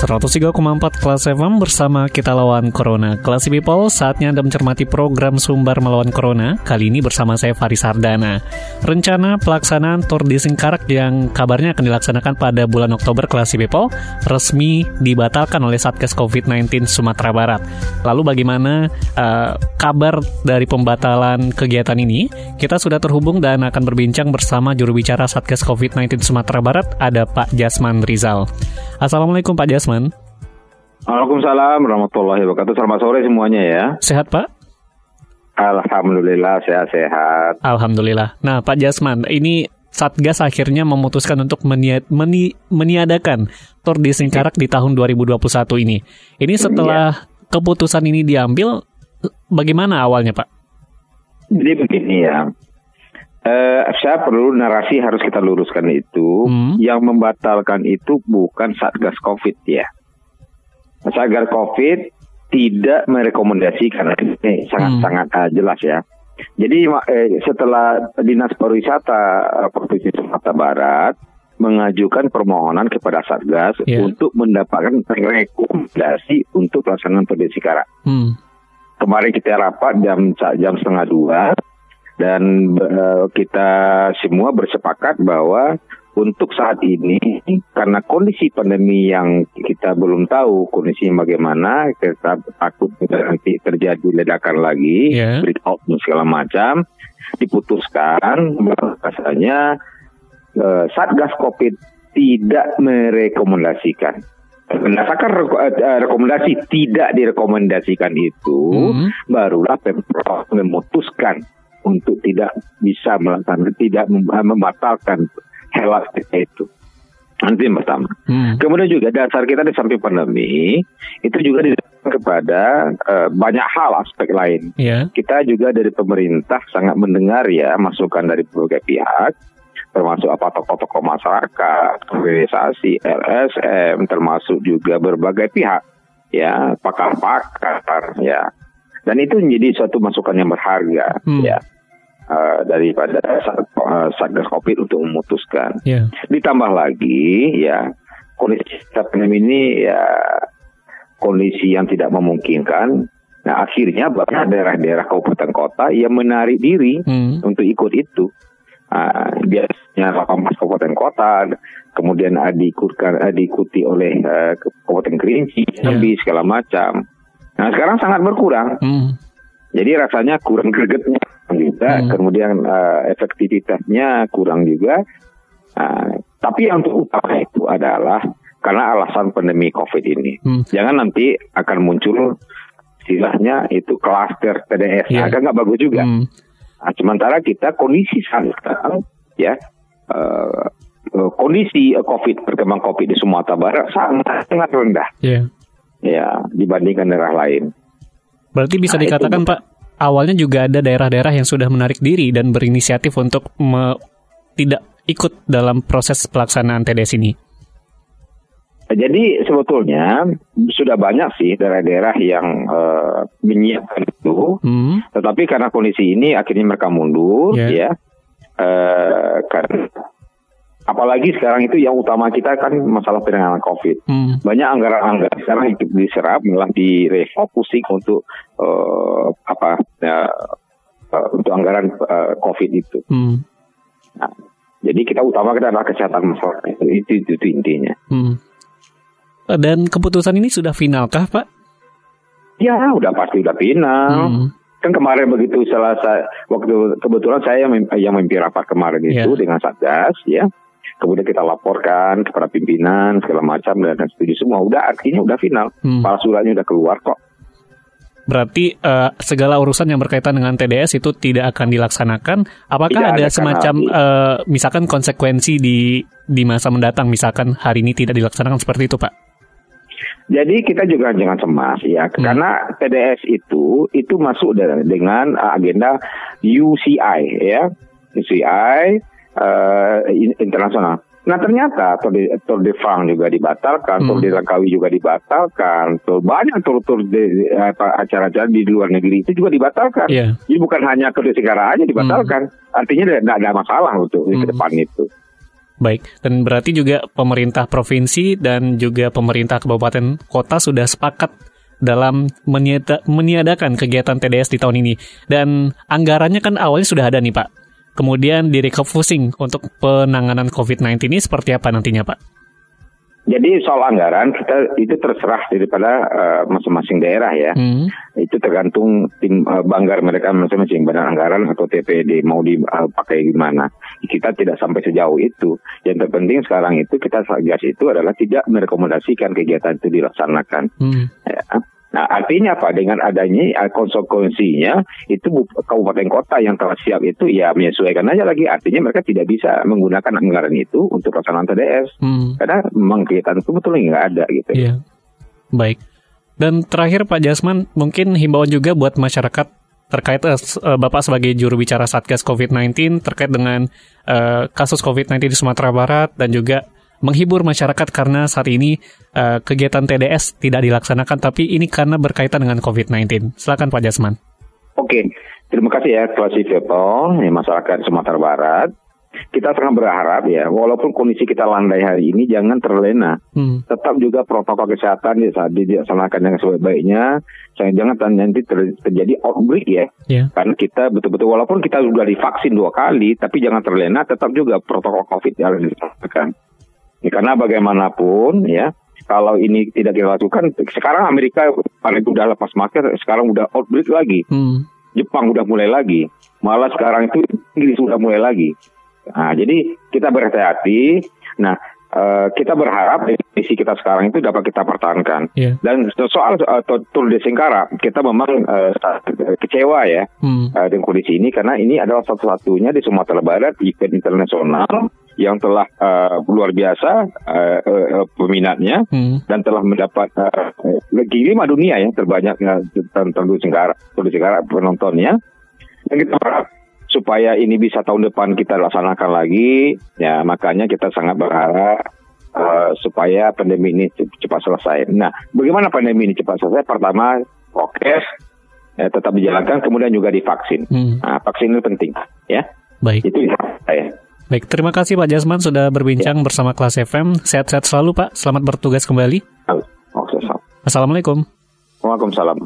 Empat kelas FM bersama kita lawan Corona. Kelas People, saatnya Anda mencermati program Sumber Melawan Corona. Kali ini bersama saya Faris Sardana. Rencana pelaksanaan Tour di Singkarak yang kabarnya akan dilaksanakan pada bulan Oktober kelas People resmi dibatalkan oleh Satgas COVID-19 Sumatera Barat. Lalu bagaimana uh, kabar dari pembatalan kegiatan ini? Kita sudah terhubung dan akan berbincang bersama juru bicara Satgas COVID-19 Sumatera Barat, ada Pak Jasman Rizal. Assalamualaikum Pak Jasman. Waalaikumsalam warahmatullahi wabarakatuh. Selamat sore semuanya ya. Sehat Pak? Alhamdulillah sehat-sehat. Alhamdulillah. Nah Pak Jasman, ini Satgas akhirnya memutuskan untuk meni, meniadakan Tour di Singkarak di tahun 2021 ini. Ini setelah ya. keputusan ini diambil, bagaimana awalnya Pak? Jadi begini ya, Uh, saya perlu narasi harus kita luruskan itu. Hmm. Yang membatalkan itu bukan Satgas Covid ya. Satgas Covid tidak merekomendasikan ini sangat-sangat hmm. uh, jelas ya. Jadi eh, setelah Dinas Pariwisata uh, Provinsi Sumatera Barat mengajukan permohonan kepada Satgas yeah. untuk mendapatkan rekomendasi untuk pelaksanaan Sekarang. Hmm. Kemarin kita rapat jam jam setengah dua dan uh, kita semua bersepakat bahwa untuk saat ini karena kondisi pandemi yang kita belum tahu kondisinya bagaimana kita takut nanti terjadi ledakan lagi yeah. breakout segala macam diputuskan bahasanya uh, satgas covid tidak merekomendasikan berdasarkan eh, rekomendasi tidak direkomendasikan itu mm -hmm. barulah pemprov memutuskan untuk tidak bisa melakukan tidak membatalkan hewan itu. Nanti yang pertama. Hmm. Kemudian juga dasar kita di samping pandemi itu juga didasarkan kepada uh, banyak hal aspek lain. Yeah. Kita juga dari pemerintah sangat mendengar ya masukan dari berbagai pihak termasuk apa tokoh-tokoh masyarakat, organisasi, LSM, termasuk juga berbagai pihak, ya pakar-pakar, ya dan itu menjadi suatu masukan yang berharga, hmm. ya uh, daripada uh, satgas covid untuk memutuskan. Yeah. Ditambah lagi ya kondisi pandemi ini ya kondisi yang tidak memungkinkan. Nah akhirnya banyak daerah-daerah kabupaten kota yang menarik diri hmm. untuk ikut itu. Uh, biasanya 18 kabupaten kota, kemudian diikutkan, diikuti oleh uh, kabupaten Kerinci, yeah. segala macam. Nah sekarang sangat berkurang. Hmm. Jadi rasanya kurang gregetnya juga, hmm. kemudian uh, efektivitasnya kurang juga. Uh, tapi yang untuk utama itu adalah karena alasan pandemi COVID ini. Hmm. Jangan nanti akan muncul istilahnya itu klaster TDS, yeah. agak nggak bagus juga. Hmm. Nah, sementara kita kondisi sekarang ya uh, kondisi COVID perkembangan COVID di Sumatera Barat sangat sangat rendah. Yeah. Ya dibandingkan daerah lain. Berarti bisa nah, dikatakan Pak awalnya juga ada daerah-daerah yang sudah menarik diri dan berinisiatif untuk me, tidak ikut dalam proses pelaksanaan TDS ini. Jadi sebetulnya sudah banyak sih daerah-daerah yang uh, menyiapkan itu, hmm. tetapi karena kondisi ini akhirnya mereka mundur, yeah. ya, uh, karena Apalagi sekarang itu yang utama kita kan masalah penanganan COVID. Hmm. Banyak anggaran-anggaran sekarang diserap malah direfocusing untuk uh, apa ya, uh, untuk anggaran uh, COVID itu. Hmm. Nah, jadi kita utama kita adalah kesehatan masyarakat itu, itu, itu, itu intinya. Hmm. Dan keputusan ini sudah finalkah, Pak? Ya, udah pasti udah final. Hmm. Kan kemarin begitu selesai waktu kebetulan saya yang, yang mimpi rapat kemarin itu yeah. dengan Satgas ya kemudian kita laporkan kepada pimpinan segala macam dan setuju semua udah artinya udah final hmm. suratnya udah keluar kok Berarti uh, segala urusan yang berkaitan dengan TDS itu tidak akan dilaksanakan. Apakah tidak ada, ada semacam uh, misalkan konsekuensi di di masa mendatang misalkan hari ini tidak dilaksanakan seperti itu, Pak? Jadi kita juga jangan cemas ya, hmm. karena TDS itu itu masuk dengan agenda UCI ya, UCI uh, internasional. Nah ternyata Tour de, Tour de France juga dibatalkan, hmm. Tour de Langkawi juga dibatalkan, Tour banyak tur-tur acara-acara di luar negeri itu juga dibatalkan. Yeah. Jadi bukan hanya Tour de Singkara aja dibatalkan, hmm. artinya tidak ada masalah untuk hmm. ke depan itu. Baik, dan berarti juga pemerintah provinsi dan juga pemerintah kabupaten kota sudah sepakat dalam meniada, meniadakan kegiatan TDS di tahun ini. Dan anggarannya kan awalnya sudah ada nih Pak. Kemudian di refocusing untuk penanganan COVID-19 ini seperti apa nantinya Pak? Jadi soal anggaran kita itu terserah daripada uh, masing-masing daerah ya. Hmm. Itu tergantung tim uh, banggar mereka masing-masing badan anggaran atau TPD mau dipakai uh, gimana. Kita tidak sampai sejauh itu. Yang terpenting sekarang itu kita satgas itu adalah tidak merekomendasikan kegiatan itu dilaksanakan. Hmm. Ya. Nah, artinya apa? Dengan adanya eh, konsekuensinya itu kabupaten kota yang telah siap itu ya menyesuaikan aja lagi. Artinya mereka tidak bisa menggunakan anggaran itu untuk pelaksanaan TDS. Hmm. Karena memang kegiatan itu betul nggak ada gitu. Iya. Baik. Dan terakhir Pak Jasman, mungkin himbauan juga buat masyarakat terkait uh, Bapak sebagai juru bicara Satgas COVID-19 terkait dengan uh, kasus COVID-19 di Sumatera Barat dan juga menghibur masyarakat karena saat ini uh, kegiatan TDS tidak dilaksanakan, tapi ini karena berkaitan dengan COVID-19. Silakan Pak Jasman. Oke, terima kasih ya Klasi People, ya, masyarakat Sumatera Barat. Kita sangat berharap ya, walaupun kondisi kita landai hari ini, jangan terlena. Hmm. Tetap juga protokol kesehatan ya, saat dilaksanakan dengan sebaik-baiknya. Jangan nanti ter, terjadi outbreak ya. Yeah. Karena kita betul-betul, walaupun kita sudah divaksin dua kali, tapi jangan terlena, tetap juga protokol COVID yang dilaksanakan. Ya, karena bagaimanapun ya, kalau ini tidak dilakukan, sekarang Amerika paling udah lepas masker, sekarang udah outbreak lagi. Hmm. Jepang udah mulai lagi. Malah sekarang itu Inggris sudah mulai lagi. Nah, jadi kita berhati-hati. Nah, Uh, kita berharap misi kita sekarang itu dapat kita pertahankan. Yeah. Dan soal uh, Tour de Singkara, kita memang uh, kecewa ya hmm. uh, dengan kondisi ini karena ini adalah satu-satunya di Sumatera Barat event internasional yang telah uh, luar biasa uh, uh, peminatnya hmm. dan telah mendapat uh, lima dunia ya terbanyak uh, tentu Singkara, tentu Singkara penontonnya. Dan kita berharap supaya ini bisa tahun depan kita laksanakan lagi, ya makanya kita sangat berharap uh, supaya pandemi ini cepat selesai. Nah, bagaimana pandemi ini cepat selesai? Pertama, prokes ya, tetap dijalankan, kemudian juga divaksin. Hmm. Nah, vaksin itu penting, ya. Baik. Itu ya. Baik, terima kasih Pak Jasman sudah berbincang ya. bersama kelas FM. Sehat-sehat selalu Pak, selamat bertugas kembali. Oke, Assalamualaikum. Waalaikumsalam.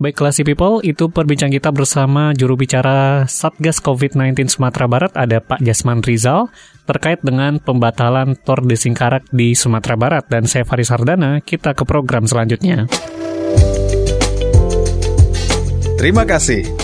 Baik, kelas People, itu perbincang kita bersama juru bicara Satgas COVID-19 Sumatera Barat, ada Pak Jasman Rizal, terkait dengan pembatalan Tor de Singkarak di Sumatera Barat. Dan saya Faris Sardana, kita ke program selanjutnya. Terima kasih.